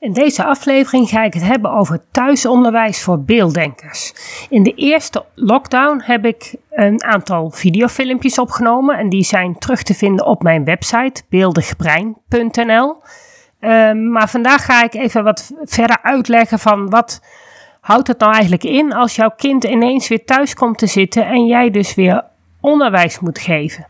In deze aflevering ga ik het hebben over thuisonderwijs voor beelddenkers. In de eerste lockdown heb ik een aantal videofilmpjes opgenomen en die zijn terug te vinden op mijn website beeldigbrein.nl. Ehm, maar vandaag ga ik even wat verder uitleggen van wat houdt het nou eigenlijk in als jouw kind ineens weer thuis komt te zitten en jij dus weer onderwijs moet geven.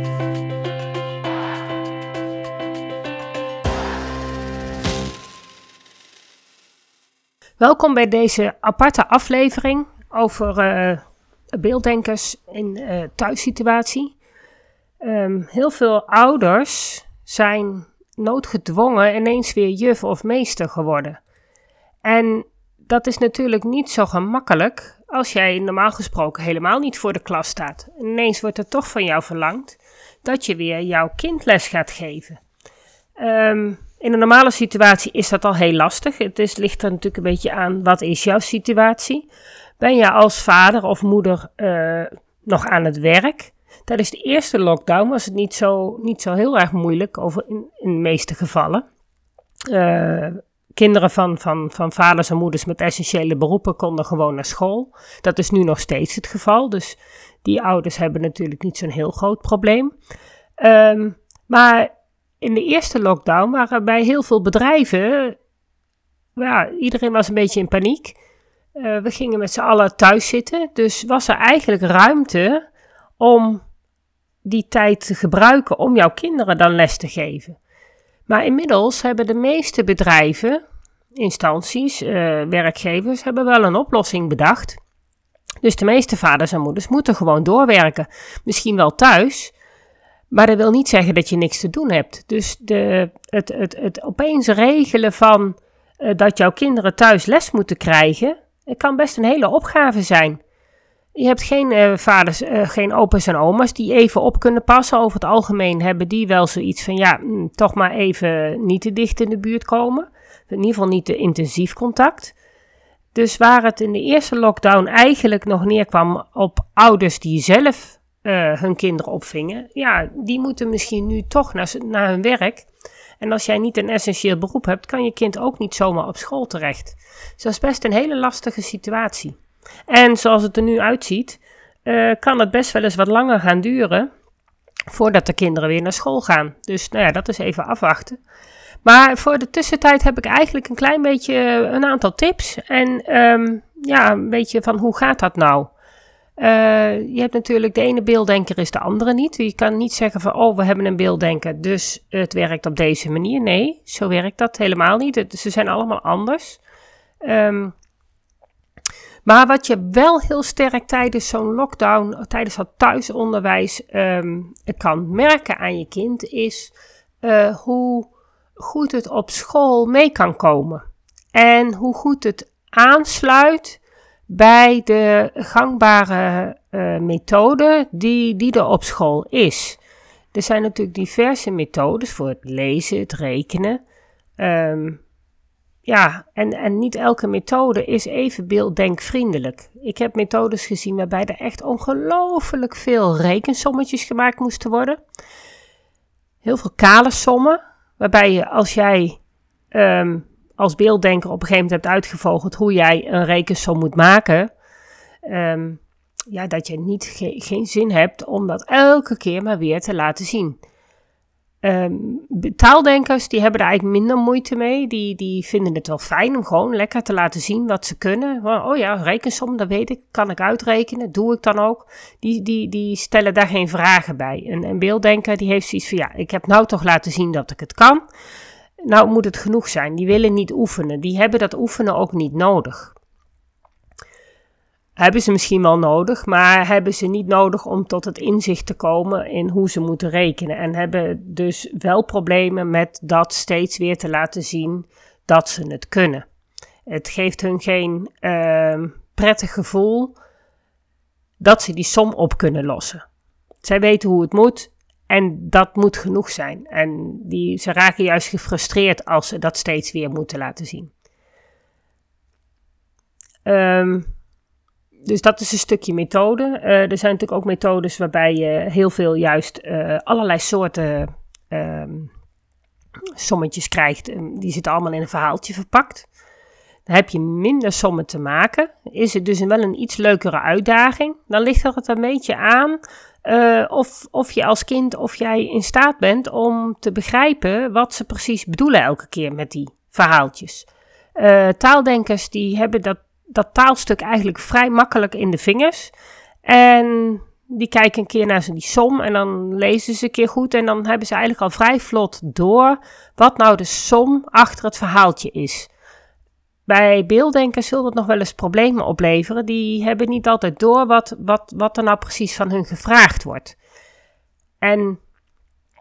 Welkom bij deze aparte aflevering over uh, beelddenkers in uh, thuissituatie. Um, heel veel ouders zijn noodgedwongen ineens weer juf of meester geworden. En dat is natuurlijk niet zo gemakkelijk als jij normaal gesproken helemaal niet voor de klas staat. Ineens wordt er toch van jou verlangd dat je weer jouw kind les gaat geven. Um, in een normale situatie is dat al heel lastig. Het is, ligt er natuurlijk een beetje aan, wat is jouw situatie? Ben je als vader of moeder uh, nog aan het werk? Tijdens de eerste lockdown was het niet zo, niet zo heel erg moeilijk, over in, in de meeste gevallen. Uh, kinderen van, van, van vaders en moeders met essentiële beroepen konden gewoon naar school. Dat is nu nog steeds het geval. Dus die ouders hebben natuurlijk niet zo'n heel groot probleem. Um, maar in de eerste lockdown waren bij heel veel bedrijven, ja, iedereen was een beetje in paniek. Uh, we gingen met z'n allen thuis zitten, dus was er eigenlijk ruimte om die tijd te gebruiken om jouw kinderen dan les te geven. Maar inmiddels hebben de meeste bedrijven, instanties, uh, werkgevers, hebben wel een oplossing bedacht. Dus de meeste vaders en moeders moeten gewoon doorwerken. Misschien wel thuis, maar dat wil niet zeggen dat je niks te doen hebt. Dus de, het, het, het opeens regelen van uh, dat jouw kinderen thuis les moeten krijgen, het kan best een hele opgave zijn. Je hebt geen uh, vaders, uh, geen opa's en oma's die even op kunnen passen. Over het algemeen hebben die wel zoiets van, ja, mm, toch maar even niet te dicht in de buurt komen. In ieder geval niet te intensief contact. Dus waar het in de eerste lockdown eigenlijk nog neerkwam op ouders die zelf uh, hun kinderen opvingen, ja, die moeten misschien nu toch naar, naar hun werk. En als jij niet een essentieel beroep hebt, kan je kind ook niet zomaar op school terecht. Dus dat is best een hele lastige situatie. En zoals het er nu uitziet, uh, kan het best wel eens wat langer gaan duren voordat de kinderen weer naar school gaan. Dus nou ja, dat is even afwachten. Maar voor de tussentijd heb ik eigenlijk een klein beetje een aantal tips. En um, ja, een beetje van hoe gaat dat nou? Uh, je hebt natuurlijk de ene beelddenker is de andere niet. Je kan niet zeggen van, oh, we hebben een beelddenker, dus het werkt op deze manier. Nee, zo werkt dat helemaal niet. Ze zijn allemaal anders. Um, maar wat je wel heel sterk tijdens zo'n lockdown, tijdens dat thuisonderwijs, um, kan merken aan je kind, is uh, hoe goed het op school mee kan komen. En hoe goed het aansluit bij de gangbare uh, methode die, die er op school is. Er zijn natuurlijk diverse methodes voor het lezen, het rekenen. Um, ja, en, en niet elke methode is even beelddenkvriendelijk. Ik heb methodes gezien waarbij er echt ongelooflijk veel rekensommetjes gemaakt moesten worden. Heel veel kale sommen, waarbij je als jij um, als beelddenker op een gegeven moment hebt uitgevogeld hoe jij een rekensom moet maken, um, ja, dat je niet ge geen zin hebt om dat elke keer maar weer te laten zien. Um, taaldenkers die hebben er eigenlijk minder moeite mee. Die, die vinden het wel fijn om gewoon lekker te laten zien wat ze kunnen. Oh ja, rekensom, dat weet ik, kan ik uitrekenen, doe ik dan ook. Die, die, die stellen daar geen vragen bij. Een, een beelddenker die heeft zoiets van ja, ik heb nou toch laten zien dat ik het kan. Nou moet het genoeg zijn. Die willen niet oefenen. Die hebben dat oefenen ook niet nodig. hebben ze misschien wel nodig, maar hebben ze niet nodig om tot het inzicht te komen in hoe ze moeten rekenen. En hebben dus wel problemen met dat steeds weer te laten zien dat ze het kunnen. Het geeft hun geen uh, prettig gevoel dat ze die som op kunnen lossen. Zij weten hoe het moet en dat moet genoeg zijn. En die, ze raken juist gefrustreerd als ze dat steeds weer moeten laten zien. Um, dus dat is een stukje methode. Uh, er zijn natuurlijk ook methodes waarbij je heel veel juist uh, allerlei soorten um, sommetjes krijgt. die zitten allemaal in een verhaaltje verpakt. Dan heb je minder sommen te maken. Is het dus wel een iets leukere uitdaging. Dan ligt er het een beetje aan uh, of, of je als kind of jij in staat bent om te begrijpen wat ze precies bedoelen elke keer met die verhaaltjes. taaldenkers die hebben dat dat taalstuk eigenlijk vrij makkelijk in de vingers. En die kijken een keer naar die som en dan lezen ze een keer goed. En dan hebben ze eigenlijk al vrij vlot door wat nou de som achter het verhaaltje is. Bij beelddenkers zullen dat nog wel eens problemen opleveren. Die hebben niet altijd door wat, wat, wat er nou precies van hun gevraagd wordt. En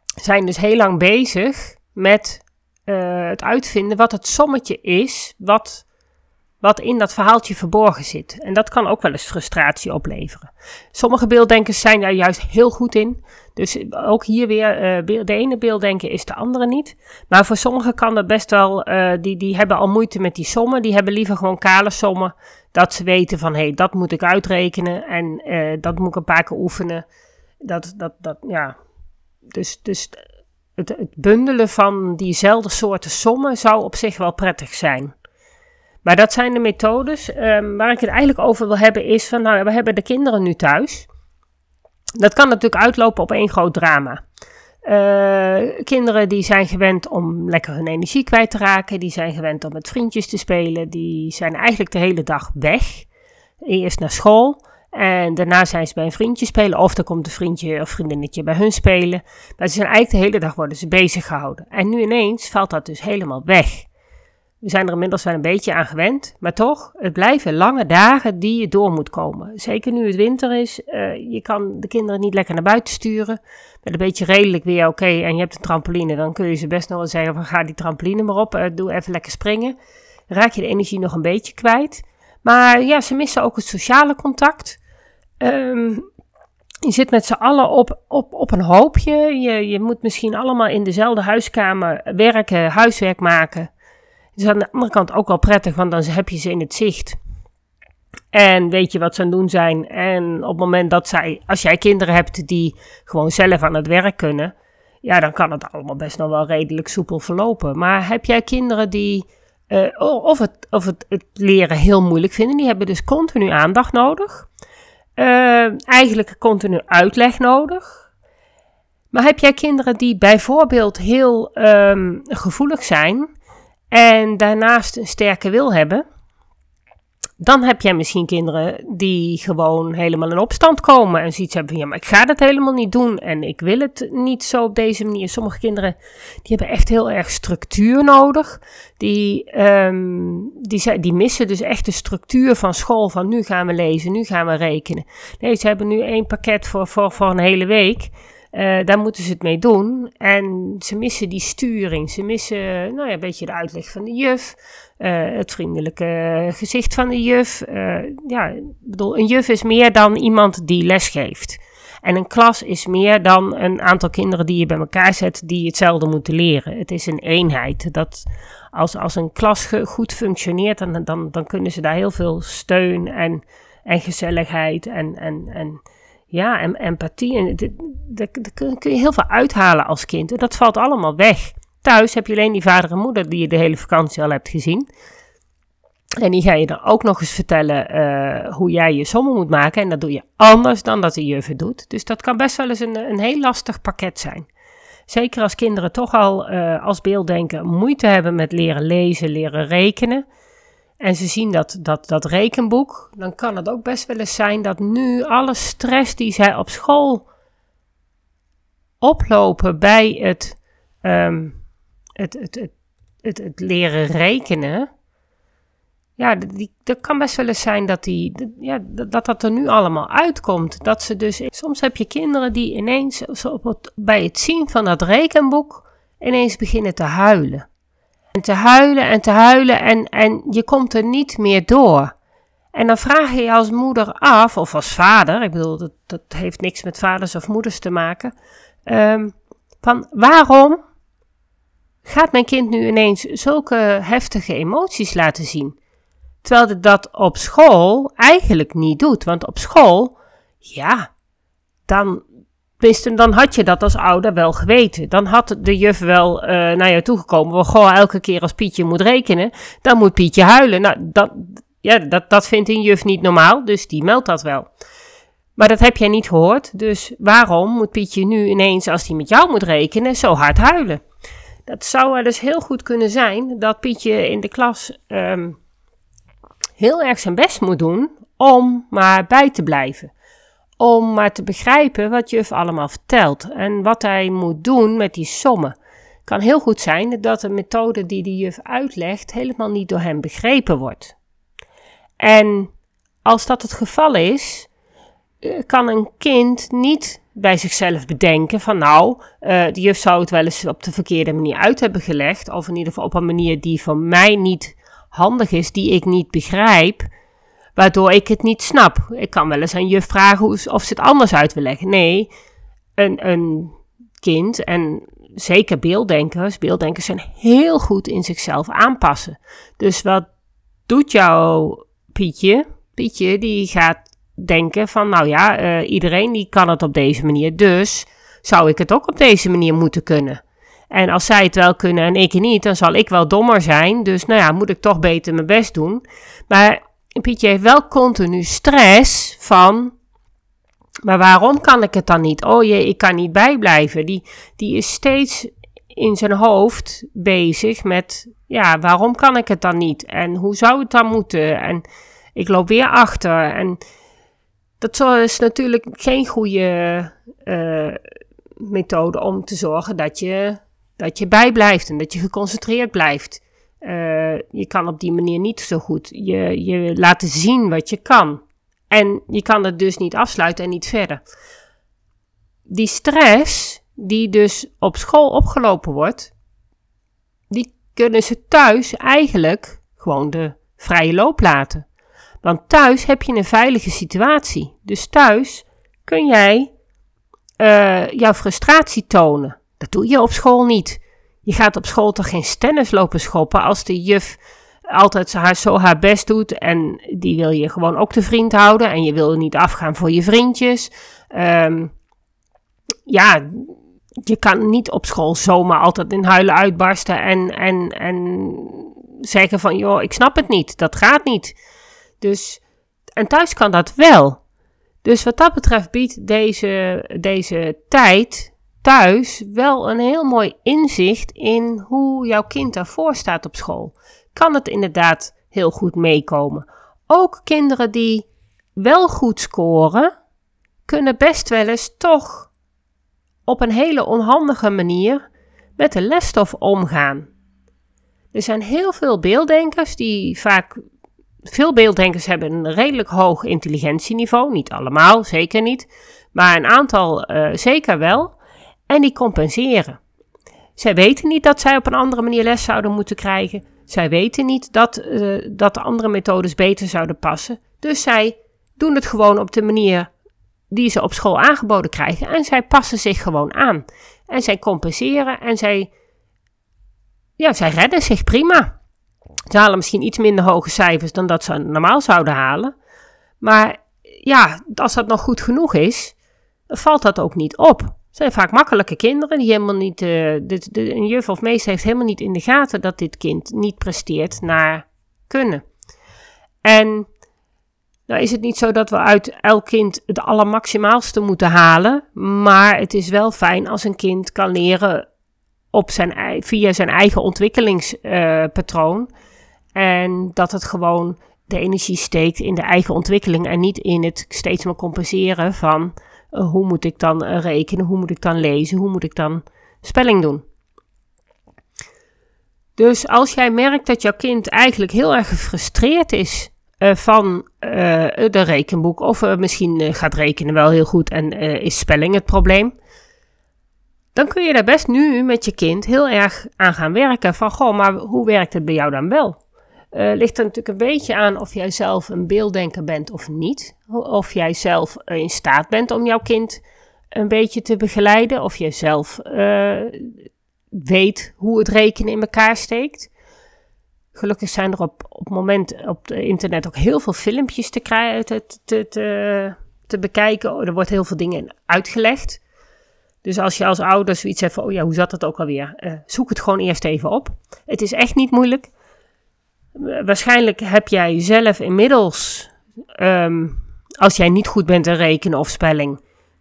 zijn dus heel lang bezig met uh, het uitvinden wat het sommetje is, wat wat in dat verhaaltje verborgen zit. En dat kan ook wel eens frustratie opleveren. Sommige beelddenkers zijn daar juist heel goed in. Dus ook hier weer, uh, de ene beelddenken is de andere niet. Maar voor sommigen kan dat best wel, uh, die, die hebben al moeite met die sommen. Die hebben liever gewoon kale sommen. Dat ze weten van, hé, hey, dat moet ik uitrekenen en uh, dat moet ik een paar keer oefenen. Dat, dat, dat, ja. Dus, dus het, het bundelen van diezelfde soorten sommen zou op zich wel prettig zijn. Maar dat zijn de methodes. Um, waar ik het eigenlijk over wil hebben is van, nou, we hebben de kinderen nu thuis. Dat kan natuurlijk uitlopen op één groot drama. Uh, kinderen die zijn gewend om lekker hun energie kwijt te raken. Die zijn gewend om met vriendjes te spelen. Die zijn eigenlijk de hele dag weg. Eerst naar school. En daarna zijn ze bij een vriendje spelen. Of er komt een vriendje of vriendinnetje bij hun spelen. Maar ze zijn eigenlijk de hele dag worden ze bezig gehouden. En nu ineens valt dat dus helemaal weg. We zijn er inmiddels wel een beetje aan gewend, maar toch, het blijven lange dagen die je door moet komen. Zeker nu het winter is, uh, je kan de kinderen niet lekker naar buiten sturen. Met een beetje redelijk weer, oké, en je hebt een trampoline, dan kun je ze best nog wel zeggen van ga die trampoline maar op, uh, doe even lekker springen. Raak je de energie nog een beetje kwijt. Maar ja, ze missen ook het sociale contact. Um, je zit met z'n allen op, op, op een hoopje. Je, je moet misschien allemaal in dezelfde huiskamer werken, huiswerk maken is aan de andere kant ook wel prettig, want dan heb je ze in het zicht. En weet je wat ze aan het doen zijn. En op het moment dat zij, als jij kinderen hebt die gewoon zelf aan het werk kunnen, ja, dan kan het allemaal best nog wel redelijk soepel verlopen. Maar heb jij kinderen die uh, of, het, of het, leren heel moeilijk vinden, die hebben dus continu aandacht nodig. Uh, eigenlijk continu uitleg nodig. Maar heb jij kinderen die bijvoorbeeld heel um, gevoelig zijn en daarnaast een sterke wil hebben, dan heb jij misschien kinderen die gewoon helemaal in opstand komen en zoiets hebben van ja, maar ik ga dat helemaal niet doen en ik wil het niet zo op deze manier. Sommige kinderen die hebben echt heel erg structuur nodig. Die, um, die, die missen dus echt de structuur van school van nu gaan we lezen, nu gaan we rekenen. Nee, ze hebben nu één pakket voor, voor, voor een hele week. Uh, daar moeten ze het mee doen. En ze missen die sturing. Ze missen nou ja, een beetje de uitleg van de juf. Uh, het vriendelijke gezicht van de juf. Uh, ja, bedoel, een juf is meer dan iemand die les geeft. En een klas is meer dan een aantal kinderen die je bij elkaar zet die hetzelfde moeten leren. Het is een eenheid. Dat als, als een klas goed functioneert, dan, dan, dan kunnen ze daar heel veel steun en, en gezelligheid en, en, en ja, en empathie. En daar kun je heel veel uithalen als kind. En dat valt allemaal weg. Thuis heb je alleen die vader en moeder die je de hele vakantie al hebt gezien. En die ga je dan ook nog eens vertellen uh, hoe jij je sommen moet maken. En dat doe je anders dan dat de juf doet. Dus dat kan best wel eens een, een heel lastig pakket zijn. Zeker als kinderen toch al uh, als beelddenken moeite hebben met leren lezen, leren rekenen en ze zien dat, dat, dat rekenboek, dan kan het ook best wel eens zijn dat nu alle stress die zij op school oplopen bij het, um, het, het, het, het, leren rekenen, ja, die, dat kan best wel eens zijn dat, die, ja, dat dat er nu allemaal uitkomt. Dat ze dus, soms heb je kinderen die ineens op bij het zien van dat rekenboek ineens beginnen te huilen. En te huilen en te huilen en, en je komt er niet meer door. En dan vraag je je als moeder af, of als vader, ik bedoel, dat, dat heeft niks met vaders of moeders te maken, um, van waarom gaat mijn kind nu ineens zulke heftige emoties laten zien? Terwijl het dat op school eigenlijk niet doet. Want op school, ja, dan, dan had je dat als ouder wel geweten. Dan had de juf wel uh, naar je toegekomen. Wel, goh, elke keer als Pietje moet rekenen, dan moet Pietje huilen. Nou, dat, ja, dat, dat vindt een juf niet normaal, dus die meldt dat wel. Maar dat heb jij niet gehoord, dus waarom moet Pietje nu ineens, als hij met jou moet rekenen, zo hard huilen? Dat zou er dus heel goed kunnen zijn dat Pietje in de klas um, heel erg zijn best moet doen om maar bij te blijven. Om maar te begrijpen wat juf allemaal vertelt en wat hij moet doen met die sommen. Het kan heel goed zijn dat de methode die de juf uitlegt helemaal niet door hem begrepen wordt. En als dat het geval is, eh, kan een kind niet bij zichzelf bedenken van nou, uh, de juf zou het wel eens op de verkeerde manier uit hebben gelegd, of in ieder geval op een manier die voor mij niet handig is, die ik niet begrijp, waardoor ik het niet snap. Ik kan wel eens aan juf vragen of ze het anders uit wil leggen. Nee, een, een kind en zeker beelddenkers, beelddenkers zijn heel goed in zichzelf aanpassen. Dus wat doet jouw Pietje? Pietje die gaat denken van, nou ja, uh, iedereen die kan het op deze manier, dus zou ik het ook op deze manier moeten kunnen. En als zij het wel kunnen en ik niet, dan zal ik wel dommer zijn. Dus nou ja, moet ik toch beter mijn best doen. Maar Pietje heeft wel continu stress van. Maar waarom kan ik het dan niet? Oh jee, ik kan niet bijblijven. Die, die is steeds in zijn hoofd bezig met. Ja, waarom kan ik het dan niet? En hoe zou het dan moeten? En ik loop weer achter. En dat is natuurlijk geen goede uh, methode om te zorgen dat je dat je bijblijft en dat je geconcentreerd blijft. Uh, je kan op die manier niet zo goed je, je laten zien wat je kan. En je kan het dus niet afsluiten en niet verder. Die stress die dus op school opgelopen wordt, die kunnen ze thuis eigenlijk gewoon de vrije loop laten. Want thuis heb je een veilige situatie. Dus thuis kun jij uh, jouw frustratie tonen. Dat doe je op school niet. Je gaat op school toch geen stennis lopen schoppen als de juf altijd haar, zo haar best doet en die wil je gewoon ook te vriend houden en je wil niet afgaan voor je vriendjes. Um, ja, je kan niet op school zomaar altijd in huilen uitbarsten en, en, en zeggen van joh, ik snap het niet, dat gaat niet. Dus, en thuis kan dat wel. Dus wat dat betreft biedt deze, deze tijd thuis wel een heel mooi inzicht in hoe jouw kind daarvoor staat op school. Kan het inderdaad heel goed meekomen. Ook kinderen die wel goed scoren, kunnen best wel eens toch op een hele onhandige manier met de lesstof omgaan. Er zijn heel veel beelddenkers die vaak. Veel beelddenkers hebben een redelijk hoog intelligentieniveau. Niet allemaal, zeker niet. Maar een aantal uh, zeker wel en die compenseren. Zij weten niet dat zij op een andere manier les zouden moeten krijgen. Zij weten niet dat, uh, dat andere methodes beter zouden passen. Dus zij doen het gewoon op de manier die ze op school aangeboden krijgen. En zij passen zich gewoon aan. En zij compenseren en zij, ja, zij redden zich prima. Ze halen misschien iets minder hoge cijfers dan dat ze normaal zouden halen. Maar ja, als dat nog goed genoeg is, valt dat ook niet op zijn vaak makkelijke kinderen die helemaal niet. Uh, de, de, een juf of meester heeft helemaal niet in de gaten dat dit kind niet presteert naar kunnen. En nou is het niet zo dat we uit elk kind het allermaximaalste moeten halen. Maar het is wel fijn als een kind kan leren op zijn, via zijn eigen ontwikkelingspatroon. En dat het gewoon de energie steekt in de eigen ontwikkeling en niet in het steeds maar compenseren van eh, hoe moet ik dan eh, rekenen? Hoe moet ik dan lezen? Hoe moet ik dan spelling doen? Dus als jij merkt dat jouw kind eigenlijk heel erg gefrustreerd is uh, van uh, de rekenboek, of misschien gaat rekenen wel heel goed en is spelling het probleem, dan kun je daar best nu met je kind heel erg aan gaan werken. Van goh, maar hoe werkt het bij jou dan wel? Ligt er natuurlijk een beetje aan of jij zelf een beelddenker bent of niet. Of jij zelf in staat bent om jouw kind een beetje te begeleiden. Of jij zelf weet hoe het rekenen in elkaar steekt. Gelukkig zijn er op, op moment op het internet ook heel veel filmpjes te, te, te, te, te bekijken. Oh, er wordt heel veel dingen uitgelegd. Dus als je als ouder zoiets hebt van, oh ja, hoe zat dat ook alweer? Uh, zoek het gewoon eerst even op. Het is echt niet moeilijk. Waarschijnlijk heb jij zelf inmiddels, um, als jij niet goed bent in rekenen of spelling,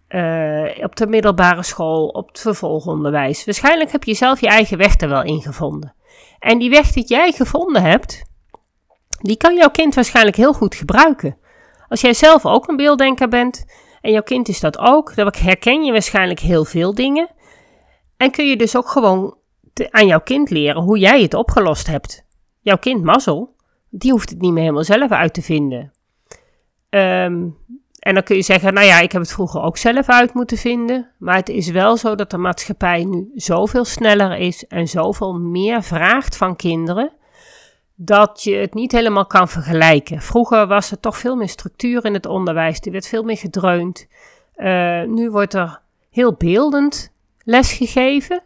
uh, op de middelbare school, op het vervolgonderwijs. Waarschijnlijk heb je zelf je eigen weg er wel in gevonden. En die weg die jij gevonden hebt, die kan jouw kind waarschijnlijk heel goed gebruiken. Als jij zelf ook een beelddenker bent en jouw kind is dat ook, dan herken je waarschijnlijk heel veel dingen. En kun je dus ook gewoon aan jouw kind leren hoe jij het opgelost hebt. Jouw kind mazzel, die hoeft het niet meer helemaal zelf uit te vinden. Um, en dan kun je zeggen, nou ja, ik heb het vroeger ook zelf uit moeten vinden. Maar het is wel zo dat de maatschappij nu zoveel sneller is en zoveel meer vraagt van kinderen. Dat je het niet helemaal kan vergelijken. Vroeger was er toch veel meer structuur in het onderwijs. Er werd veel meer gedreund. Uh, nu wordt er heel beeldend lesgegeven.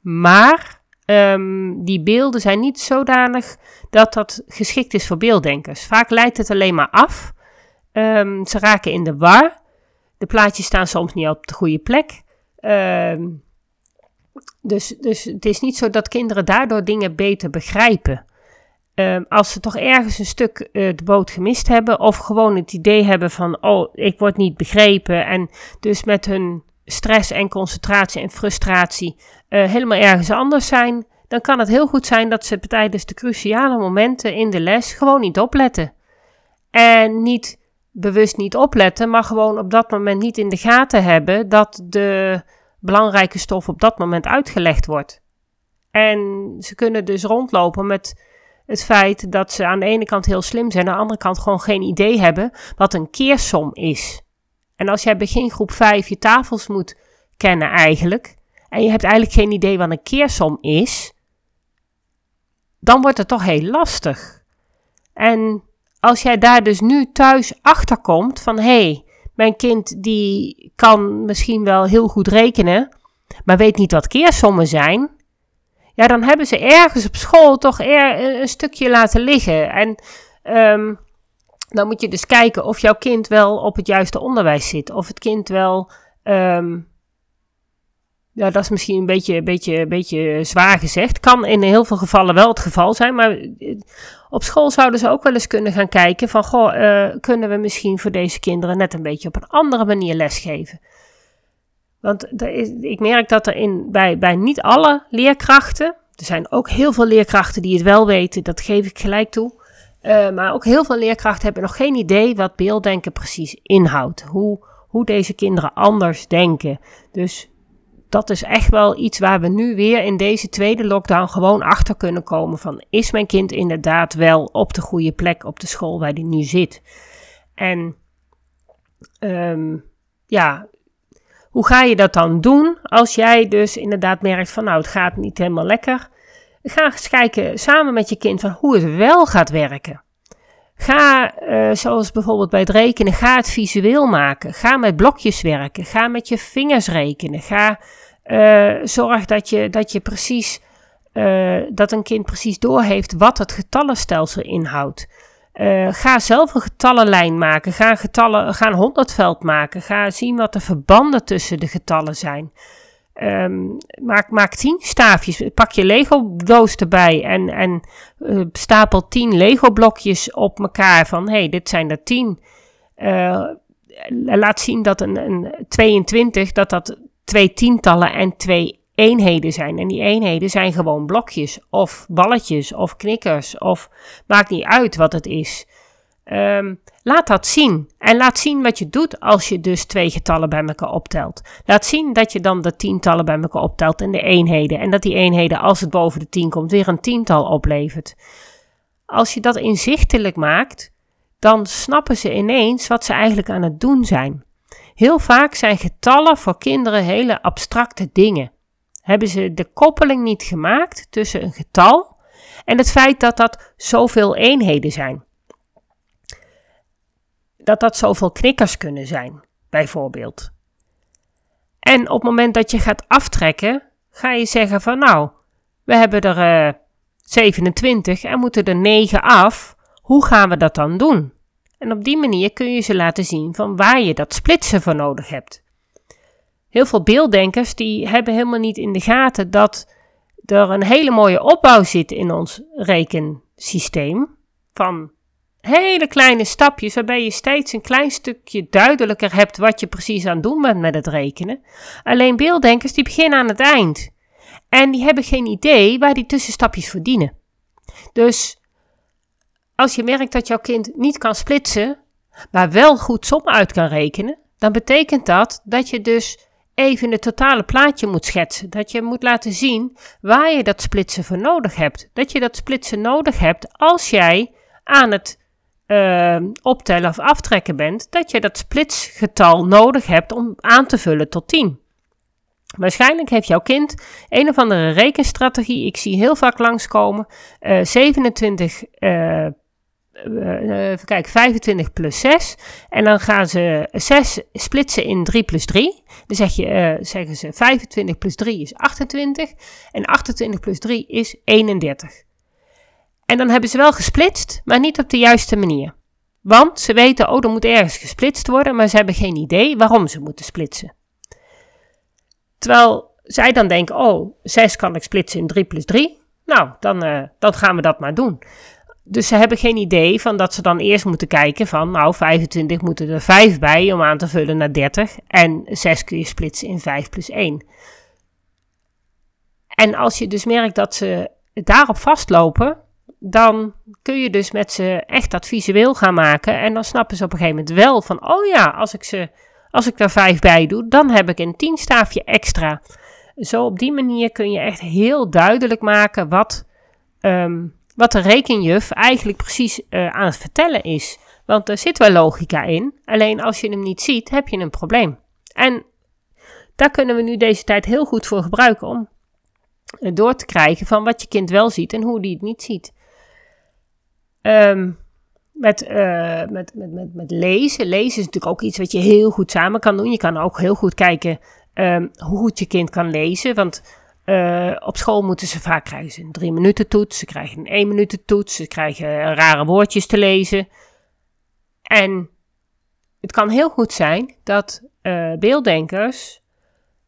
Maar um, die beelden zijn niet zodanig dat dat geschikt is voor beelddenkers. Vaak leidt het alleen maar af Um, ze raken in de war. De plaatjes staan soms niet op de goede plek. Um, dus, dus het is niet zo dat kinderen daardoor dingen beter begrijpen. Als ze toch ergens een stuk uh, de boot gemist hebben, of gewoon het idee hebben van: oh, ik word niet begrepen. En dus met hun stress en concentratie en frustratie uh, helemaal ergens anders zijn, dan kan het heel goed zijn dat ze tijdens de cruciale momenten in de les gewoon niet opletten. En niet bewust niet opletten, maar gewoon op dat moment niet in de gaten hebben dat de belangrijke stof op dat moment uitgelegd wordt. En ze kunnen dus rondlopen met het feit dat ze aan de ene kant heel slim zijn, aan de andere kant gewoon geen idee hebben wat een keersom is. En als jij begin groep 5 je tafels moet kennen eigenlijk, en je hebt eigenlijk geen idee wat een keersom is, dan wordt het toch heel lastig. En als jij daar dus nu thuis achter komt van hé, hey, mijn kind die kan misschien wel heel goed rekenen, maar weet niet wat keersommen zijn. Ja, dan hebben ze ergens op school toch er, een stukje laten liggen. En um, dan moet je dus kijken of jouw kind wel op het juiste onderwijs zit. Of het kind wel um, ja, dat is misschien een beetje, beetje, beetje zwaar gezegd. Kan in heel veel gevallen wel het geval zijn. Maar eh, op school zouden ze ook wel eens kunnen gaan kijken van... Goh, uh, kunnen we misschien voor deze kinderen net een beetje op een andere manier lesgeven? Want is, ik merk dat er in, bij, bij niet alle leerkrachten... Er zijn ook heel veel leerkrachten die het wel weten, dat geef ik gelijk toe. Uh, maar ook heel veel leerkrachten hebben nog geen idee wat beelddenken precies inhoudt. Hoe, hoe deze kinderen anders denken. Dus dat is echt wel iets waar we nu weer in deze tweede lockdown gewoon achter kunnen komen van is mijn kind inderdaad wel op de goede plek op de school waar die nu zit. En um, ja, hoe ga je dat dan doen als jij dus inderdaad merkt van nou het gaat niet helemaal lekker. Ga eens kijken samen met je kind van hoe het wel gaat werken. Ga, uh, zoals bijvoorbeeld bij het rekenen, ga het visueel maken. Ga met blokjes werken. Ga met je vingers rekenen. Ga uh, zorg dat je, dat je precies, uh, dat een kind precies doorheeft wat het getallenstelsel inhoudt. Ga zelf een getallenlijn maken. Ga, getallen, ga een honderdveld maken. Ga zien wat de verbanden tussen de getallen zijn. Um, maak, maak tien staafjes. Pak je Lego-doos erbij en, en uh, stapel tien Lego-blokjes op elkaar. Van hey, dit zijn er tien. Uh, laat zien dat een, een 22, dat dat twee tientallen en twee eenheden zijn. En die eenheden zijn gewoon blokjes of balletjes of knikkers of maakt niet uit wat het is. Ehm, laat dat zien. En laat zien wat je doet als je dus twee getallen bij elkaar optelt. Laat zien dat je dan de tientallen bij elkaar optelt in de eenheden. En dat die eenheden, als het boven de tien komt, weer een tiental oplevert. Als je dat inzichtelijk maakt, dan snappen ze ineens wat ze eigenlijk aan het doen zijn. Heel vaak zijn getallen voor kinderen hele abstracte dingen. Hebben ze de koppeling niet gemaakt tussen een getal en het feit dat dat zoveel eenheden zijn dat dat zoveel knikkers kunnen zijn, bijvoorbeeld. En op het moment dat je gaat aftrekken, ga je zeggen van nou, we hebben er uh, eh, 27 en moeten er 9 af. Hoe gaan we dat dan doen? En op die manier kun je ze laten zien van waar je dat splitsen voor nodig hebt. Heel veel beelddenkers die hebben helemaal niet in de gaten dat er een hele mooie opbouw zit in ons rekensysteem van hele kleine stapjes waarbij je steeds een klein stukje duidelijker hebt wat je precies aan het doen bent met het rekenen. Alleen beelddenkers die beginnen aan het eind. En die hebben geen idee waar die tussenstapjes voor dienen. Dus als je merkt dat jouw kind niet kan splitsen, maar wel goed som uit kan rekenen, dan betekent dat dat je dus even het totale plaatje moet schetsen. Dat je moet laten zien waar je dat splitsen voor nodig hebt. Dat je dat splitsen nodig hebt als jij aan het uh, optellen of aftrekken bent, dat je dat splitsgetal nodig hebt om aan te vullen tot 10. Waarschijnlijk heeft jouw kind een of andere rekenstrategie. Ik zie heel vaak langskomen. Uh, 27, uh, even kijken, 25 plus 6. En dan gaan ze 6 splitsen in 3 plus 3. Dan zeg je, uh, zeggen ze 25 plus 3 is 28. En 28 plus 3 is 31. En dan hebben ze wel gesplitst, maar niet op de juiste manier. Want ze weten, oh, er moet ergens gesplitst worden, maar ze hebben geen idee waarom ze moeten splitsen. Terwijl zij dan denken, oh, 6 kan ik splitsen in 3 plus 3. Nou, dan, uh, dan gaan we dat maar doen. Dus ze hebben geen idee van dat ze dan eerst moeten kijken van, nou, 25 moeten er 5 bij om aan te vullen naar 30. En 6 kun je splitsen in 5 plus 1. En als je dus merkt dat ze daarop vastlopen, dan kun je dus met ze echt dat visueel gaan maken. En dan snappen ze op een gegeven moment wel van, oh ja, als ik, ze, als ik daar vijf bij doe, dan heb ik een tienstaafje extra. Zo op die manier kun je echt heel duidelijk maken wat, um, wat de rekenjuf eigenlijk precies uh, aan het vertellen is. Want er zit wel logica in, alleen als je hem niet ziet, heb je een probleem. En daar kunnen we nu deze tijd heel goed voor gebruiken om door te krijgen van wat je kind wel ziet en hoe die het niet ziet. Um, met, uh, met, met, met, met lezen. Lezen is natuurlijk ook iets wat je heel goed samen kan doen. Je kan ook heel goed kijken um, hoe goed je kind kan lezen. Want uh, op school moeten ze vaak krijgen een drie minuten toets. Ze krijgen een één minuten toets. Ze krijgen rare woordjes te lezen. En het kan heel goed zijn dat beelddenkers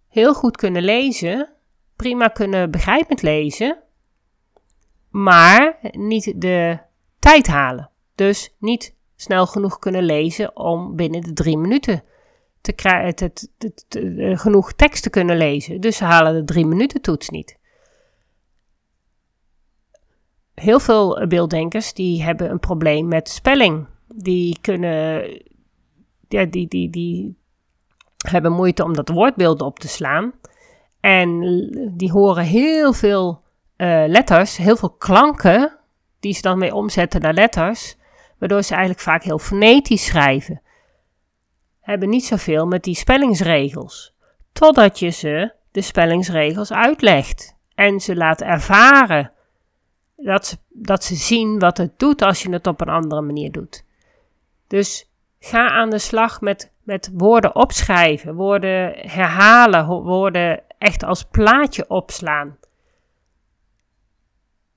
heel goed kunnen lezen. Prima kunnen begrijpend lezen. Maar niet de tijd halen. Dus niet snel genoeg kunnen lezen om binnen de drie minuten te krijgen, eh, genoeg tekst te kunnen lezen. Dus ze halen de drie minuten toets niet. Heel veel beelddenkers die hebben een probleem met spelling. Die kunnen, ja, die, die, die hebben moeite om dat woordbeeld op te slaan. En die horen heel veel uh, letters, heel veel klanken die ze dan mee omzetten naar letters, waardoor ze eigenlijk vaak heel fonetisch schrijven. Hebben niet zoveel met die spellingsregels, totdat je ze de spellingsregels uitlegt en ze laat ervaren dat ze, dat ze zien wat het doet als je het op een andere manier doet. Dus ga aan de slag met, met woorden opschrijven, woorden herhalen, woorden echt als plaatje opslaan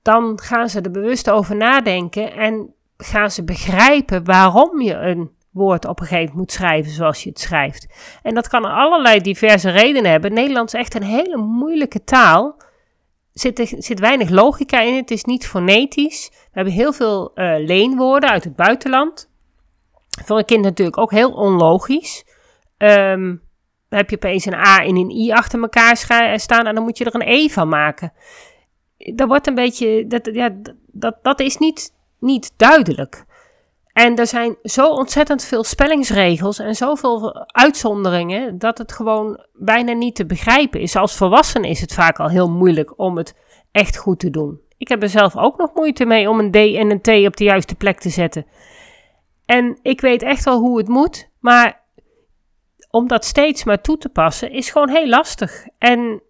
dan gaan ze er bewust over nadenken en gaan ze begrijpen waarom je een woord op een gegeven moment moet schrijven zoals je het schrijft. En dat kan allerlei diverse redenen hebben. Nederlands is echt een hele moeilijke taal. Er zit, zit weinig logica in, het is niet fonetisch. We hebben heel veel uh, leenwoorden uit het buitenland. Voor een kind natuurlijk ook heel onlogisch. Dan heb je opeens een A en een I achter elkaar staan en dan moet je er een E van maken dat wordt een beetje, dat, ja, dat, dat is niet, niet duidelijk. En er zijn zo ontzettend veel spellingsregels en zoveel uitzonderingen dat het gewoon bijna niet te begrijpen is. Als volwassene is het vaak al heel moeilijk om het echt goed te doen. Ik heb er zelf ook nog moeite mee om een D en een T op de juiste plek te zetten. En ik weet echt wel hoe het moet, maar om dat steeds maar toe te passen is gewoon heel lastig. En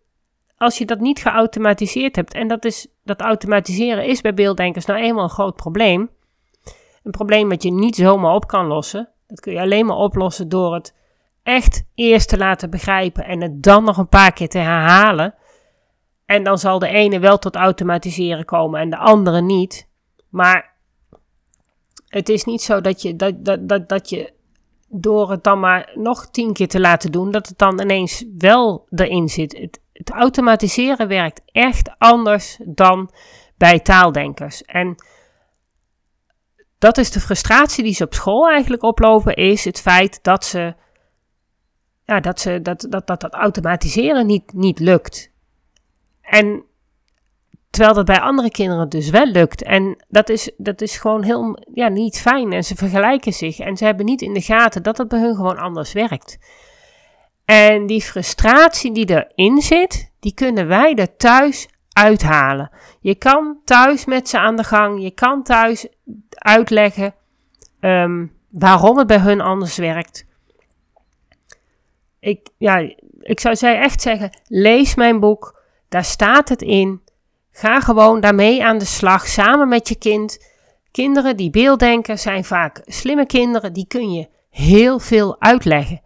als je dat niet geautomatiseerd hebt, en dat, is, dat automatiseren is bij beelddenkers nou eenmaal een groot probleem. Een probleem dat je niet zomaar op kan lossen. Dat kun je alleen maar oplossen door het echt eerst te laten begrijpen en het dan nog een paar keer te herhalen. En dan zal de ene wel tot automatiseren komen en de andere niet. Maar het is niet zo dat je, dat, dat, dat, dat je door het dan maar nog tien keer te laten doen, dat het dan ineens wel erin zit. Het automatiseren werkt echt anders dan bij taaldenkers. En dat is de frustratie die ze op school eigenlijk oplopen, is het feit dat ze, ja, dat, ze dat, dat, dat, dat automatiseren niet, niet lukt. En terwijl dat bij andere kinderen dus wel lukt. En dat is, dat is gewoon heel ja, niet fijn. En ze vergelijken zich en ze hebben niet in de gaten dat het bij hun gewoon anders werkt. En die frustratie die erin zit, die kunnen wij er thuis uithalen. Je kan thuis met ze aan de gang. Je kan thuis uitleggen ehm, waarom het bij hun anders werkt. Ik, ja, ik zou zij echt zeggen: lees mijn boek. Daar staat het in. Ga gewoon daarmee aan de slag samen met je kind. Kinderen die beelddenken zijn vaak slimme kinderen. Die kun je heel veel uitleggen.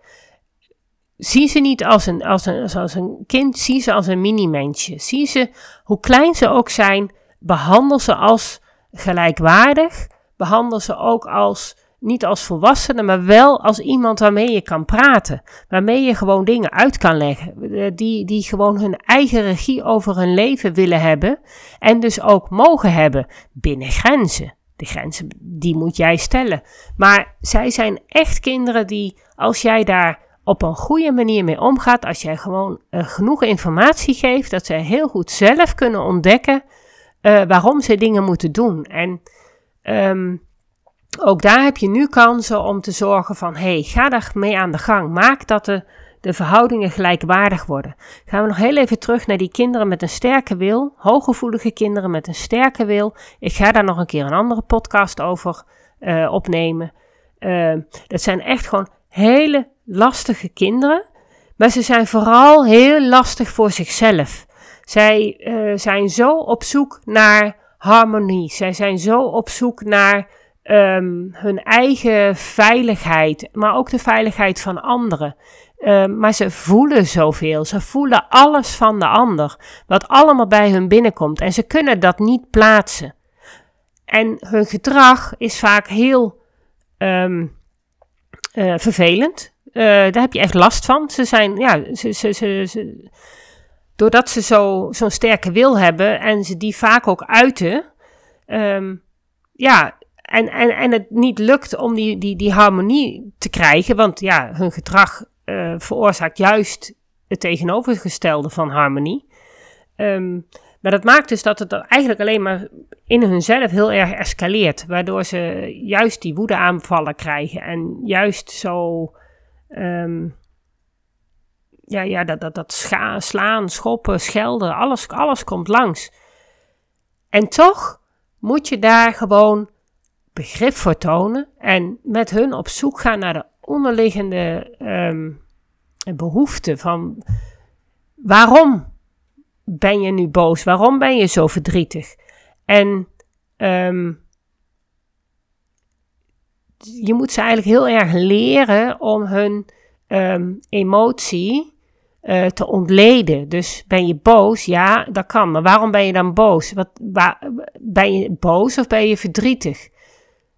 Zie ze niet als een, als een, als een kind, zie ze als een mini-mensje. Zie ze, hoe klein ze ook zijn, behandel ze als gelijkwaardig. Behandel ze ook als, niet als volwassene, maar wel als iemand waarmee je kan praten. Waarmee je gewoon dingen uit kan leggen. Eh, die, die gewoon hun eigen regie over hun leven willen hebben. En dus ook mogen hebben binnen grenzen. De grenzen, die moet jij stellen. Maar zij zijn echt kinderen die, als jij daar op een goede manier mee omgaat, als jij gewoon uh, genoeg informatie geeft, dat zij heel goed zelf kunnen ontdekken uh, waarom ze dingen moeten doen. En um, ook daar heb je nu kansen om te zorgen van, hey, ga daar mee aan de gang. Maak dat de, de verhoudingen gelijkwaardig worden. Gaan we nog heel even terug naar die kinderen met een sterke wil, hooggevoelige kinderen met een sterke wil. Ik ga daar nog een keer een andere podcast over uh, opnemen. Uh, dat zijn echt gewoon hele lastige kinderen, maar ze zijn vooral heel lastig voor zichzelf. Zij uh, zijn zo op zoek naar harmonie. Zij zijn zo op zoek naar um, hun eigen veiligheid, maar ook de veiligheid van anderen. Um, maar ze voelen zoveel. Ze voelen alles van de ander, wat allemaal bij hun binnenkomt. En ze kunnen dat niet plaatsen. En hun gedrag is vaak heel um, uh, vervelend. Uh, daar heb je echt last van. Ze zijn, ja, ze, ze, ze, doordat ze zo'n sterke wil hebben en ze die vaak ook uiten, um, ja, en, en, en het niet lukt om die, die, die harmonie te krijgen, want ja, hun gedrag uh, veroorzaakt juist het tegenovergestelde van harmonie. Um, maar dat maakt dus dat het eigenlijk alleen maar in hunzelf heel erg escaleert. Waardoor ze juist die woedeaanvallen krijgen. En juist zo. Um, ja, ja, dat, dat, dat slaan, schoppen, schelden, alles, alles komt langs. En toch moet je daar gewoon begrip voor tonen. En met hun op zoek gaan naar de onderliggende um, behoeften van waarom ben je nu boos? Waarom ben je zo verdrietig? En um, je moet ze eigenlijk heel erg leren om hun um, emotie uh, te ontleden. Dus ben je boos? Ja, dat kan. Maar waarom ben je dan boos? Wat, waar, ben je boos of ben je verdrietig?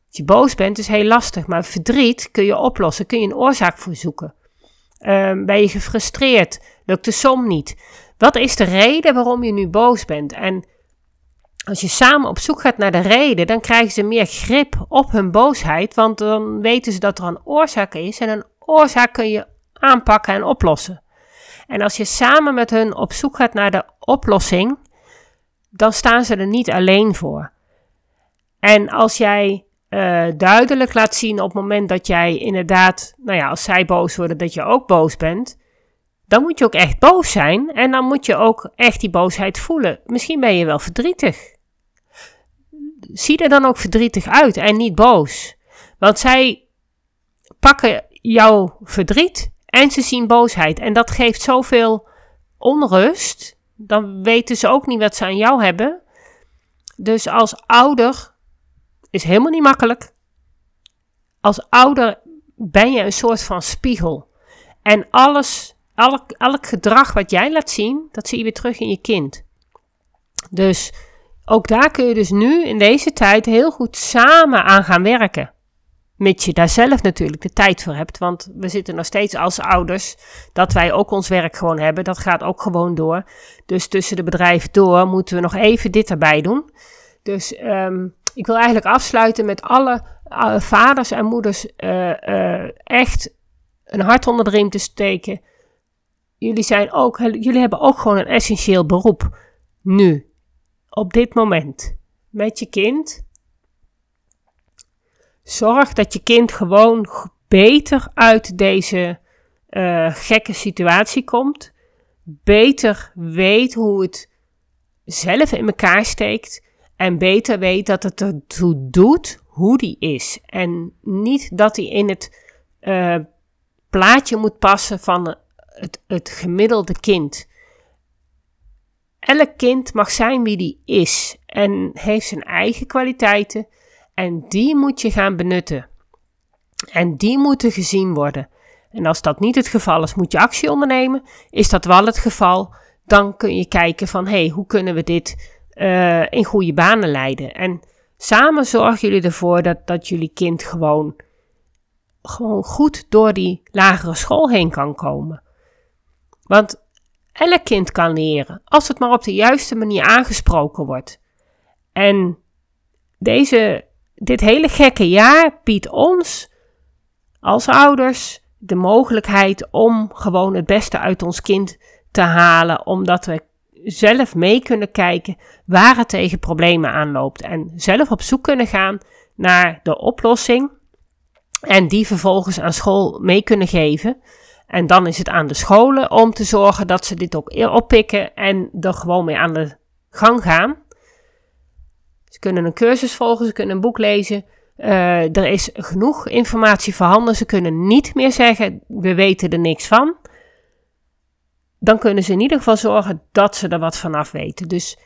Als je boos bent is heel lastig, maar verdriet kun je oplossen, kun je een oorzaak voor zoeken. Um, ben je gefrustreerd? Lukt de som niet? Wat is de reden waarom je nu boos bent? En als je samen op zoek gaat naar de reden, dan krijgen ze meer grip op hun boosheid, want dan weten ze dat er een oorzaak is en een oorzaak kun je aanpakken en oplossen. En als je samen met hun op zoek gaat naar de oplossing, dan staan ze er niet alleen voor. En als jij uh, duidelijk laat zien op het moment dat jij inderdaad, nou ja, als zij boos worden, dat je ook boos bent, dan moet je ook echt boos zijn en dan moet je ook echt die boosheid voelen. Misschien ben je wel verdrietig. Zie er dan ook verdrietig uit en niet boos. Want zij pakken jouw verdriet en ze zien boosheid. En dat geeft zoveel onrust. Dan weten ze ook niet wat ze aan jou hebben. Dus als ouder is helemaal niet makkelijk. Als ouder ben je een soort van spiegel. En alles, elk, elk gedrag wat jij laat zien, dat zie je weer terug in je kind. Dus ook daar kun je dus nu in deze tijd heel goed samen aan gaan werken. Mits je daar zelf natuurlijk de tijd voor hebt. Want we zitten nog steeds als ouders dat wij ook ons werk gewoon hebben. Dat gaat ook gewoon door. Dus tussen de bedrijven door moeten we nog even dit erbij doen. Dus um, ik wil eigenlijk afsluiten met alle uh, vaders en moeders uh, uh, echt een hart onder de riem te steken. Jullie, zijn ook, jullie hebben ook gewoon een essentieel beroep. Nu, op dit moment, met je kind. Zorg dat je kind gewoon beter uit deze gekke situatie komt. Beter weet hoe het zelf in elkaar steekt en beter weet dat het ertoe doet hoe die is. En niet dat hij in het uh, plaatje moet passen van het, het gemiddelde kind. Elk kind mag zijn wie die is en heeft zijn eigen kwaliteiten en die moet je gaan benutten. En die moeten gezien worden. En als dat niet het geval is, moet je actie ondernemen. Is dat wel het geval, dan kun je kijken van hey, hoe kunnen we dit uh, in goede banen leiden. En samen zorgen jullie ervoor dat, dat jullie kind gewoon, gewoon goed door die lagere school heen kan komen. Want elk kind kan leren, als het maar op de juiste manier aangesproken wordt. En deze, dit hele gekke jaar biedt ons als ouders de mogelijkheid om gewoon het beste uit ons kind te halen, omdat we zelf mee kunnen kijken waar het tegen problemen aanloopt. En zelf op zoek kunnen gaan naar de oplossing. En die vervolgens aan school mee kunnen geven. En dan is het aan de scholen om te zorgen dat ze dit ook oppikken en er gewoon mee aan de gang gaan. Ze kunnen een cursus volgen, ze kunnen een boek lezen. Uh, er is genoeg informatie voorhanden. Ze kunnen niet meer zeggen: we weten er niks van dan kunnen ze in ieder geval zorgen dat ze er wat vanaf weten. Dus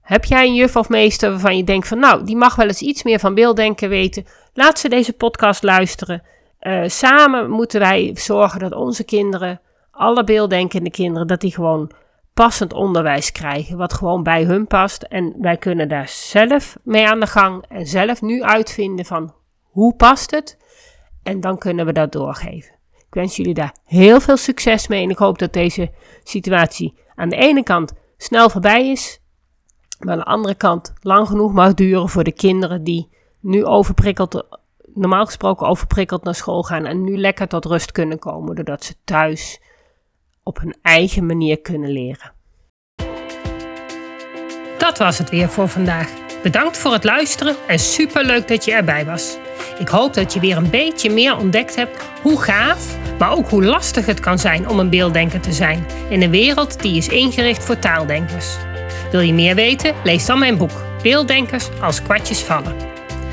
heb jij een juf of meester waarvan je denkt van nou, die mag wel eens iets meer van beelddenken weten, laat ze deze podcast luisteren. Uh, samen moeten wij zorgen dat onze kinderen, alle beelddenkende kinderen, dat die gewoon passend onderwijs krijgen, wat gewoon bij hun past. En wij kunnen daar zelf mee aan de gang en zelf nu uitvinden van hoe past het. En dan kunnen we dat doorgeven. Ik wens jullie daar heel veel succes mee en ik hoop dat deze situatie aan de ene kant snel voorbij is, maar aan de andere kant lang genoeg mag duren voor de kinderen die nu overprikkeld, normaal gesproken overprikkeld naar school gaan en nu lekker tot rust kunnen komen doordat ze thuis op hun eigen manier kunnen leren. Dat was het weer voor vandaag. Bedankt voor het luisteren en super leuk dat je erbij was. Ik hoop dat je weer een beetje meer ontdekt hebt hoe gaaf, maar ook hoe lastig het kan zijn om een beelddenker te zijn in een wereld die is ingericht voor taaldenkers. Wil je meer weten? Lees dan mijn boek Beelddenkers als kwartjes vallen.